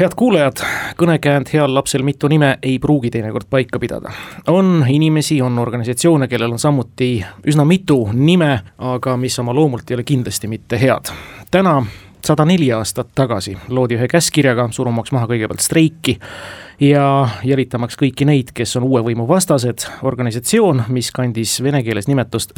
head kuulajad, kõnekäänd heal lapsel mitu nime ei pruugi teinekord paika pidada. on inimesi, on organisatsioone, kellel on samuti üsna mitu nime, aga mis oma loomult ei ole kindlasti mitte head. täna sada neli aastat tagasi loodi ühe käskkirjaga, surumaks maha kõigepealt streiki ja jälitamaks kõiki neid, kes on uue võimu vastased, organisatsioon, mis kandis vene keeles nimetust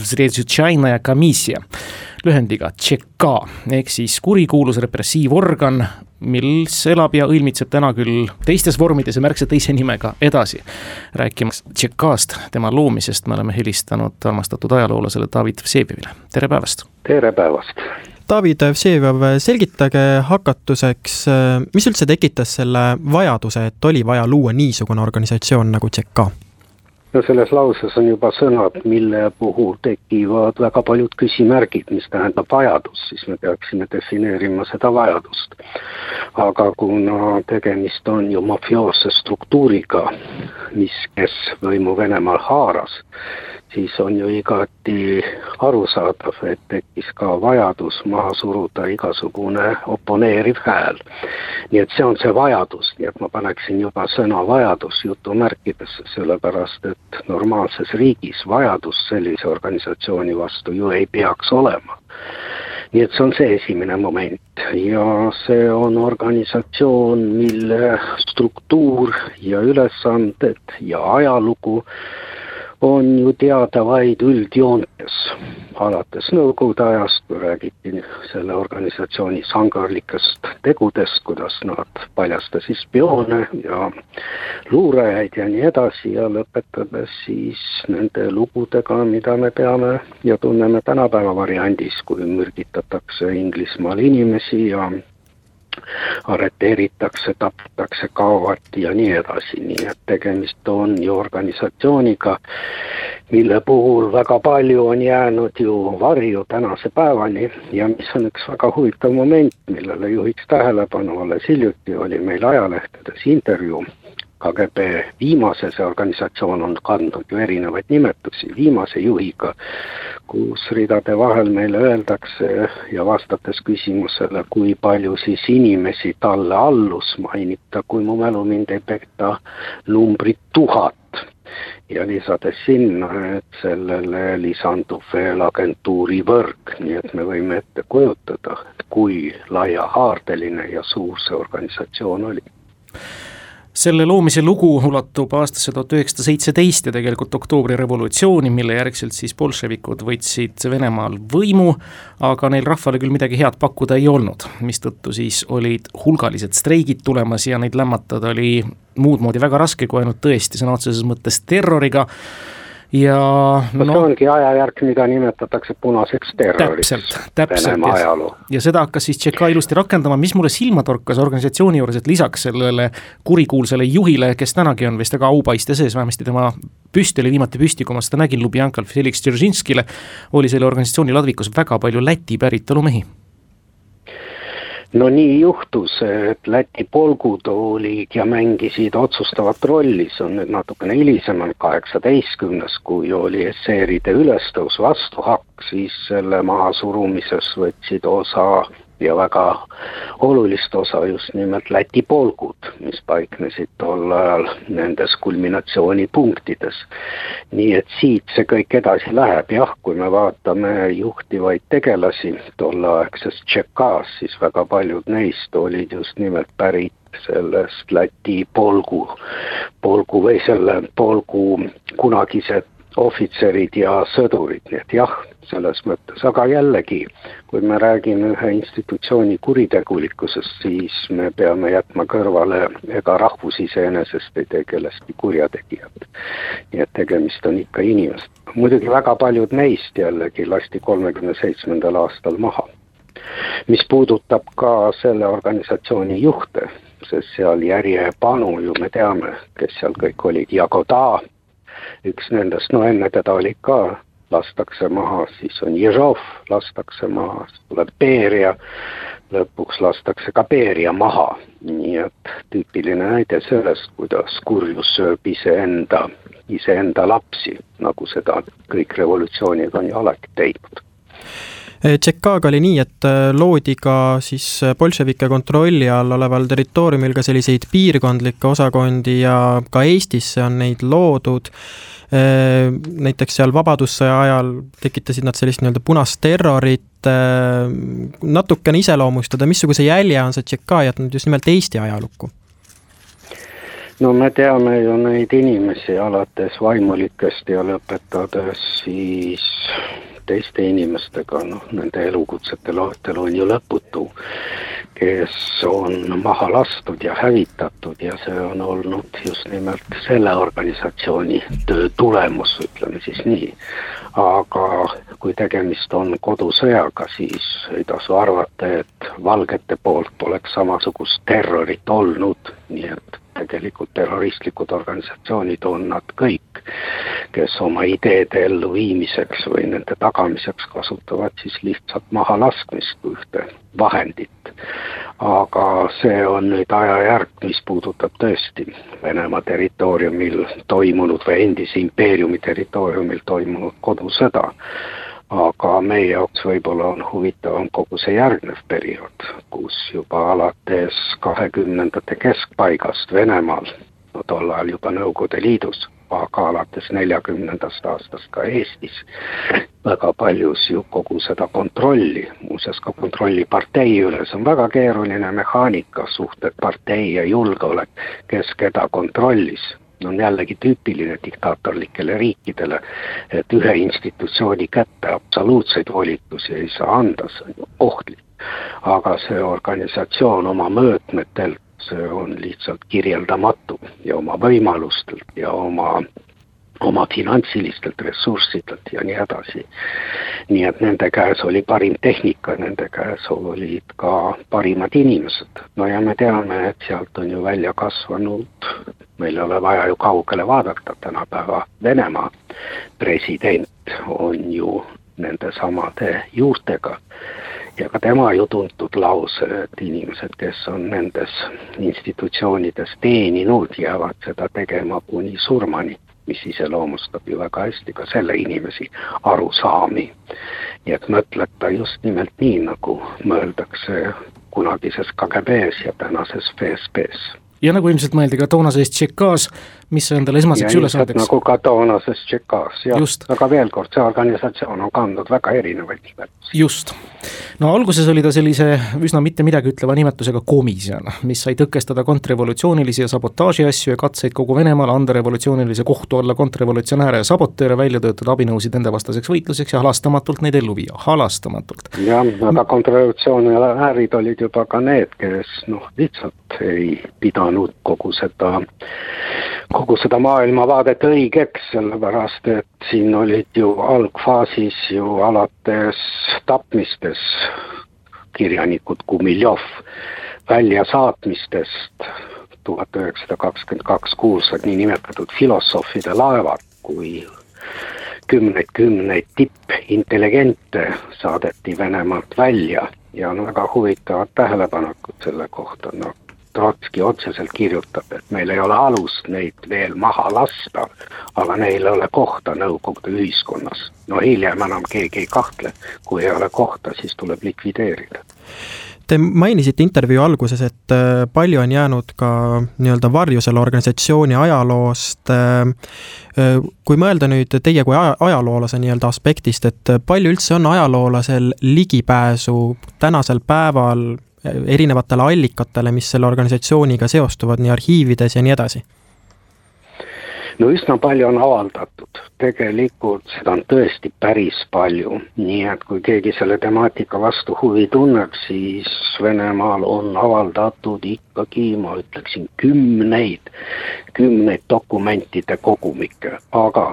lühendiga TŠK ehk siis kurikuulus repressiivorgan, mis elab ja õilmitseb täna küll teistes vormides ja märksa teise nimega edasi. rääkimas TŠK-st, tema loomisest, me oleme helistanud armastatud ajaloolasele David Vsevjevile, tere päevast! tere päevast! David Vseviov, selgitage hakatuseks, mis üldse tekitas selle vajaduse, et oli vaja luua niisugune organisatsioon nagu TSEK? No selles lauses on juba sõnad, mille puhul tekivad väga paljud küsimärgid, mis tähendab vajadus, siis me peaksime defineerima seda vajadust. aga kuna tegemist on ju mafioosse struktuuriga, mis, kes võimu Venemaal haaras, siis on ju igati arusaadav, et tekkis ka vajadus maha suruda igasugune oponeeriv hääl. nii et see on see vajadus, nii et ma paneksin juba sõna vajadus jutumärkidesse, sellepärast et normaalses riigis vajadus sellise organisatsiooni vastu ju ei peaks olema nii et see on see esimene moment ja see on organisatsioon, mille struktuur ja ülesanded ja ajalugu on ju teada vaid üldjoontes. alates Nõukogude ajast, kui räägiti selle organisatsiooni sangarlikest tegudest, kuidas nad paljastasid spioone ja luurajaid ja nii edasi ja lõpetades siis nende lugudega, mida me peame ja tunneme tänapäeva variandis, kui mürgitatakse Inglismaal inimesi ja arreteeritakse, tapetakse, kaovad ja nii edasi, nii et tegemist on ju organisatsiooniga, mille puhul väga palju on jäänud ju varju tänase päevani. Ja mis on üks väga huvitav moment, millele juhiks tähelepanu, alles hiljuti oli meil ajalehtedes intervjuu KGB viimase, see organisatsioon on kandnud ju erinevaid nimetusi, viimase juhiga, kus ridade vahel meile öeldakse ja vastates küsimusele, kui palju siis inimesi talle allus, mainib ta, kui mu mälu mind ei peta, numbrit tuhat. Ja lisades sinna, et sellele lisandub veel agentuuri võrk, nii et me võime ette kujutada, kui laiahaardeline ja suur see organisatsioon oli selle loomise lugu ulatub aastasse tuhat üheksasada seitseteist ja tegelikult oktoobri revolutsiooni, mille järgselt siis bolševikud võtsid Venemaal võimu, aga neil rahvale küll midagi head pakkuda ei olnud, mistõttu siis olid hulgalised streigid tulemas ja neid lämmatada oli muud moodi väga raske, kui ainult tõesti sõna otseses mõttes terroriga ja no, no see ongi ajajärk, mida nimetatakse punaseks terroriks. täpselt, täpselt ja, seda hakkas siis Tšeka ilusti rakendama, mis mulle silma torkas organisatsiooni juures, et lisaks sellele kurikuulsale juhile, kes tänagi on vist väga aupaiste sees, vähemasti tema püst oli viimati püsti, kui ma seda nägin, Lubjankal Felix Dzeržinskile, oli selle organisatsiooni ladvikus väga palju Läti päritolu mehi no nii juhtus, et Läti polgud olid ja mängisid otsustavat rolli, see on nüüd natukene hilisemalt, kaheksateistkümnes, kui oli esseeride ülestõus vastuhakk, siis selle mahasurumises võtsid osa ja väga olulist osa just nimelt Läti polgud, mis paiknesid tol ajal nendes kulminatsioonipunktides. nii et siit see kõik edasi läheb, jah, kui me vaatame juhtivaid tegelasi tolleaegses Tšekas, siis väga paljud neist olid just nimelt pärit sellest Läti polgu, polgu või selle polgu kunagised ohvitserid ja sõdurid, nii et jah, selles mõttes, aga jällegi, kui me räägime ühe institutsiooni kuritegulikkusest, siis me peame jätma kõrvale, ega rahvus iseenesest ei tee kellestki kurjategijat. nii et tegemist on ikka inimestega. muidugi väga paljud neist jällegi lasti kolmekümne seitsmendal aastal maha. mis puudutab ka selle organisatsiooni juhte, sest seal järjepanu ju me teame, kes seal kõik olid, Jagoda, üks nendest, no enne teda oli ka lastakse maha, siis on Ježov, lastakse maha, siis tuleb Beria, lõpuks lastakse ka Beria maha. nii et tüüpiline näide sellest, kuidas kurjus sööb iseenda, iseenda lapsi, nagu seda kõik revolutsioonid on ju alati teinud Tšekkaaga oli nii, et loodi ka siis bolševike kontrolli all oleval territooriumil ka selliseid piirkondlikke osakondi ja ka Eestisse on neid loodud näiteks seal Vabadussõja ajal tekitasid nad sellist nii-öelda punast terrorit, natukene iseloomustada, missuguse jälje on see Tšekaa jätnud just nimelt Eesti ajalukku? No me teame ju neid inimesi alates vaimulikest ja lõpetades siis teiste inimestega, noh, nende elukutsete loetelu on ju lõputu, kes on maha lastud ja hävitatud ja see on olnud just nimelt selle organisatsiooni töö tulemus, ütleme siis nii. aga kui tegemist on kodusõjaga, siis ei tasu arvata, et valgete poolt poleks samasugust terrorit olnud, nii et tegelikult terroristlikud organisatsioonid on nad kõik, kes oma ideede elluviimiseks või nende tagamiseks kasutavad siis lihtsalt mahalaskmist kui ühte vahendit. aga see on nüüd ajajärk, mis puudutab tõesti Venemaa territooriumil toimunud või endise impeeriumi territooriumil toimunud kodusõda aga meie jaoks võib-olla on huvitavam kogu see järgnev periood, kus juba alates kahekümnendate keskpaigast Venemaal, no tol ajal juba Nõukogude Liidus, aga alates neljakümnendast aastast ka Eestis, väga paljus ju kogu seda kontrolli, muuseas ka kontrolli partei üle, see on väga keeruline mehaanika, suhted partei ja julgeolek, kes keda kontrollis on jällegi tüüpiline diktaatorlikele riikidele, et ühe institutsiooni kätte absoluutseid volitusi ei saa anda, see on ohtlik. aga see organisatsioon oma mõõtmetelt, see on lihtsalt kirjeldamatu ja oma võimalustelt ja oma oma finantsilistelt ressurssidelt ja nii edasi. nii et nende käes oli parim tehnika, nende käes olid ka parimad inimesed. no ja me teame, et sealt on ju välja kasvanud, meil ei ole vaja ju kaugele vaadata, tänapäeva Venemaa president on ju nendesamade juurtega. Ja ka tema ju tuntud lause, et inimesed, kes on nendes institutsioonides teeninud, jäävad seda tegema kuni surmani mis iseloomustab ju väga hästi ka selle inimesi arusaami. nii et mõtled ta just nimelt nii, nagu mõeldakse kunagises KGB-s ja tänases FSB-s ja nagu ilmselt mõeldi ka toonases Tšekas, mis endale esmaseks ülesandeks. nagu ka toonases Tšekas, jah, aga veel kord, see organisatsioon on kandnud väga erinevaid nimetusi. just. no alguses oli ta sellise üsna mitte midagi ütleva nimetusega komisjon, mis sai tõkestada kontrrevolutsioonilisi ja sabotaaži asju ja katseid kogu Venemaal, anda revolutsioonilise kohtu alla kontrrevolutsionääre ja sabotööre, välja töötada abinõusid nendevastaseks võitluseks ja halastamatult neid ellu viia, halastamatult. jah, aga kontrrevolutsionäärid olid juba ka need, kes noh, lihtsalt ei pidanud kogu seda kogu seda maailmavaadet õigeks, sellepärast et siin olid ju algfaasis ju alates tapmistes kirjanikud Gumiljov, väljasaatmistest tuhat üheksasada kakskümmend kaks kuulsad niinimetatud filosoofide laevad, kui kümneid-kümneid tippintelligente saadeti Venemaalt välja. Ja on väga huvitavad tähelepanekud selle kohta, noh Trotski otseselt kirjutab, et meil ei ole alust neid veel maha lasta, aga neil ei ole kohta Nõukogude ühiskonnas. no hiljem enam keegi ei kahtle, kui ei ole kohta, siis tuleb likvideerida. Te mainisite intervjuu alguses, et äh, palju on jäänud ka nii-öelda varju selle organisatsiooni ajaloost. Äh, äh, kui mõelda nüüd teie kui aja, ajaloolase nii-öelda aspektist, et palju üldse on ajaloolasel ligipääsu tänasel päeval erinevatele allikatele, mis selle organisatsiooniga seostuvad, nii arhiivides ja nii edasi? no üsna palju on avaldatud, tegelikult seda on tõesti päris palju, nii et kui keegi selle temaatika vastu huvi tunneb, siis Venemaal on avaldatud ikkagi, ma ütleksin, kümneid, kümneid dokumentide kogumikke, aga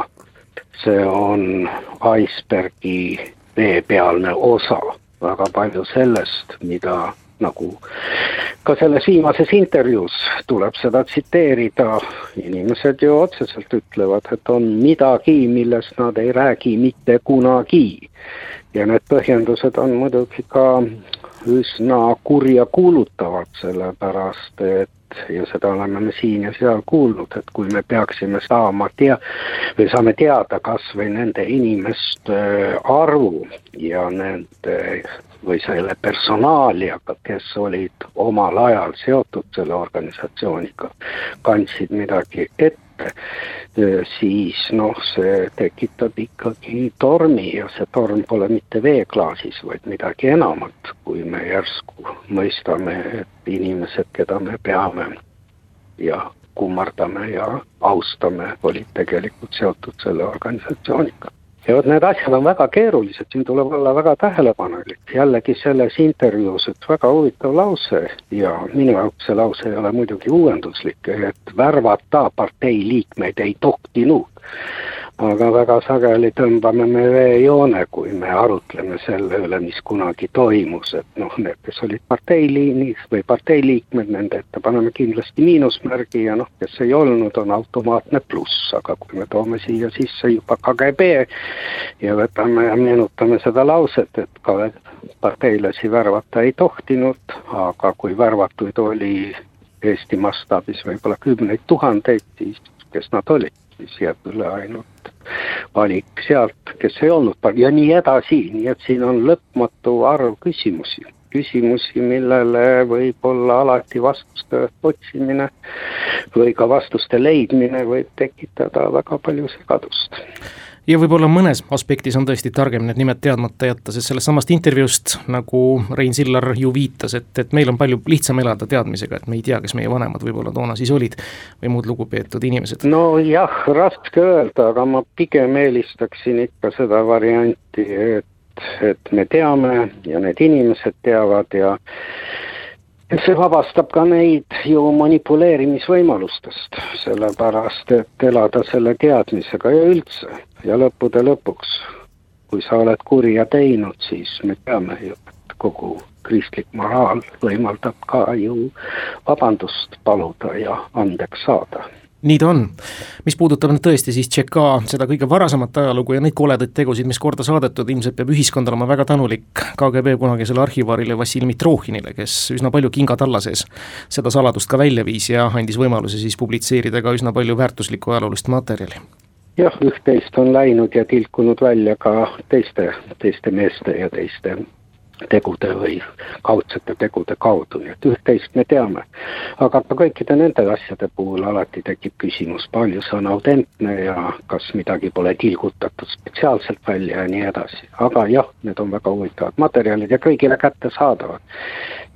see on icebergi veepealne osa, väga palju sellest, mida nagu ka selles viimases intervjuus tuleb seda tsiteerida, inimesed ju otseselt ütlevad, et on midagi, millest nad ei räägi mitte kunagi. ja need põhjendused on muidugi ka üsna kurjakuulutavad, sellepärast et ja seda oleme me siin ja seal kuulnud, et kui me peaksime saama tea-, või saame teada kas või nende inimeste arvu ja nende või selle personaaliaga, kes olid omal ajal seotud selle organisatsiooniga, kandsid midagi ette, siis noh, see tekitab ikkagi tormi ja see torm pole mitte veeklaasis, vaid midagi enamat, kui me järsku mõistame, et inimesed, keda me peame ja kummardame ja austame, olid tegelikult seotud selle organisatsiooniga ja vot need asjad on väga keerulised, siin tuleb olla väga tähelepanelik. jällegi selles intervjuus üks väga huvitav lause ja minu jaoks see lause ei ole muidugi uuenduslik, et värvata partei liikmeid ei tohtinud aga väga sageli tõmbame me veejoone, kui me arutleme selle üle, mis kunagi toimus, et noh, need, kes olid parteiliinis või parteiliikmed, nende ette paneme kindlasti miinusmärgi ja noh, kes ei olnud, on automaatne pluss, aga kui me toome siia sisse juba KGB ja võtame ja meenutame seda lauset, et ka parteilasi värvata ei tohtinud, aga kui värvatuid oli Eesti mastaabis võib-olla kümneid tuhandeid, siis kes nad olid, siis jääb üle ainult valik sealt, kes ei olnud ja nii edasi, nii et siin on lõpmatu arv küsimusi. küsimusi, millele võib olla alati vastuste otsimine või ka vastuste leidmine võib tekitada väga palju segadust ja võib-olla mõnes aspektis on tõesti targem need nimed teadmata jätta, sest sellest samast intervjuust, nagu Rein Sillar ju viitas, et, et meil on palju lihtsam elada teadmisega, et me ei tea, kes meie vanemad võib-olla toona siis olid või muud lugupeetud inimesed. nojah, raske öelda, aga ma pigem eelistaksin ikka seda varianti, et, et me teame ja need inimesed teavad ja see vabastab ka neid ju manipuleerimisvõimalustest, sellepärast et elada selle teadmisega ja üldse ja lõppude lõpuks, kui sa oled kurja teinud, siis me teame ju, et kogu kristlik moraal võimaldab ka ju vabandust paluda ja andeks saada nii ta on. mis puudutab nüüd tõesti siis Tšeka seda kõige varasemat ajalugu ja neid koledaid tegusid, mis korda saadetud, ilmselt peab ühiskond olema väga tänulik KGB kunagisele arhivaarile Vassil Mitrohhinile, kes üsna palju kinga talla sees seda saladust ka välja viis ja andis võimaluse siis publitseerida ka üsna palju väärtuslikku ajaloolist materjali jah, üht-teist on läinud ja tilkunud välja ka teiste, teiste meeste ja teiste tegude või kaudsete tegude kaudu, nii et üht-teist me teame. aga ka kõikide nende asjade puhul alati tekib küsimus, palju see on autentne ja kas midagi pole tilgutatud spetsiaalselt välja ja nii edasi. aga jah, need on väga huvitavad materjalid ja kõigile kättesaadavad.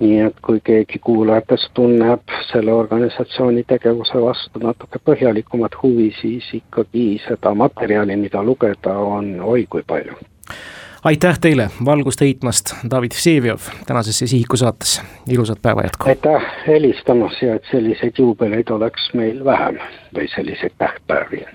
nii et kui keegi kuulajatest tunneb selle organisatsiooni tegevuse vastu natuke põhjalikumat huvi, siis ikkagi seda materjali, mida lugeda, on oi kui palju aitäh teile valgust heitmast, David Vseviov, tänasesse Sihiku saatesse, ilusat päeva jätku! aitäh helistamast ja et selliseid juubeleid oleks meil vähem või selliseid tähtpäevi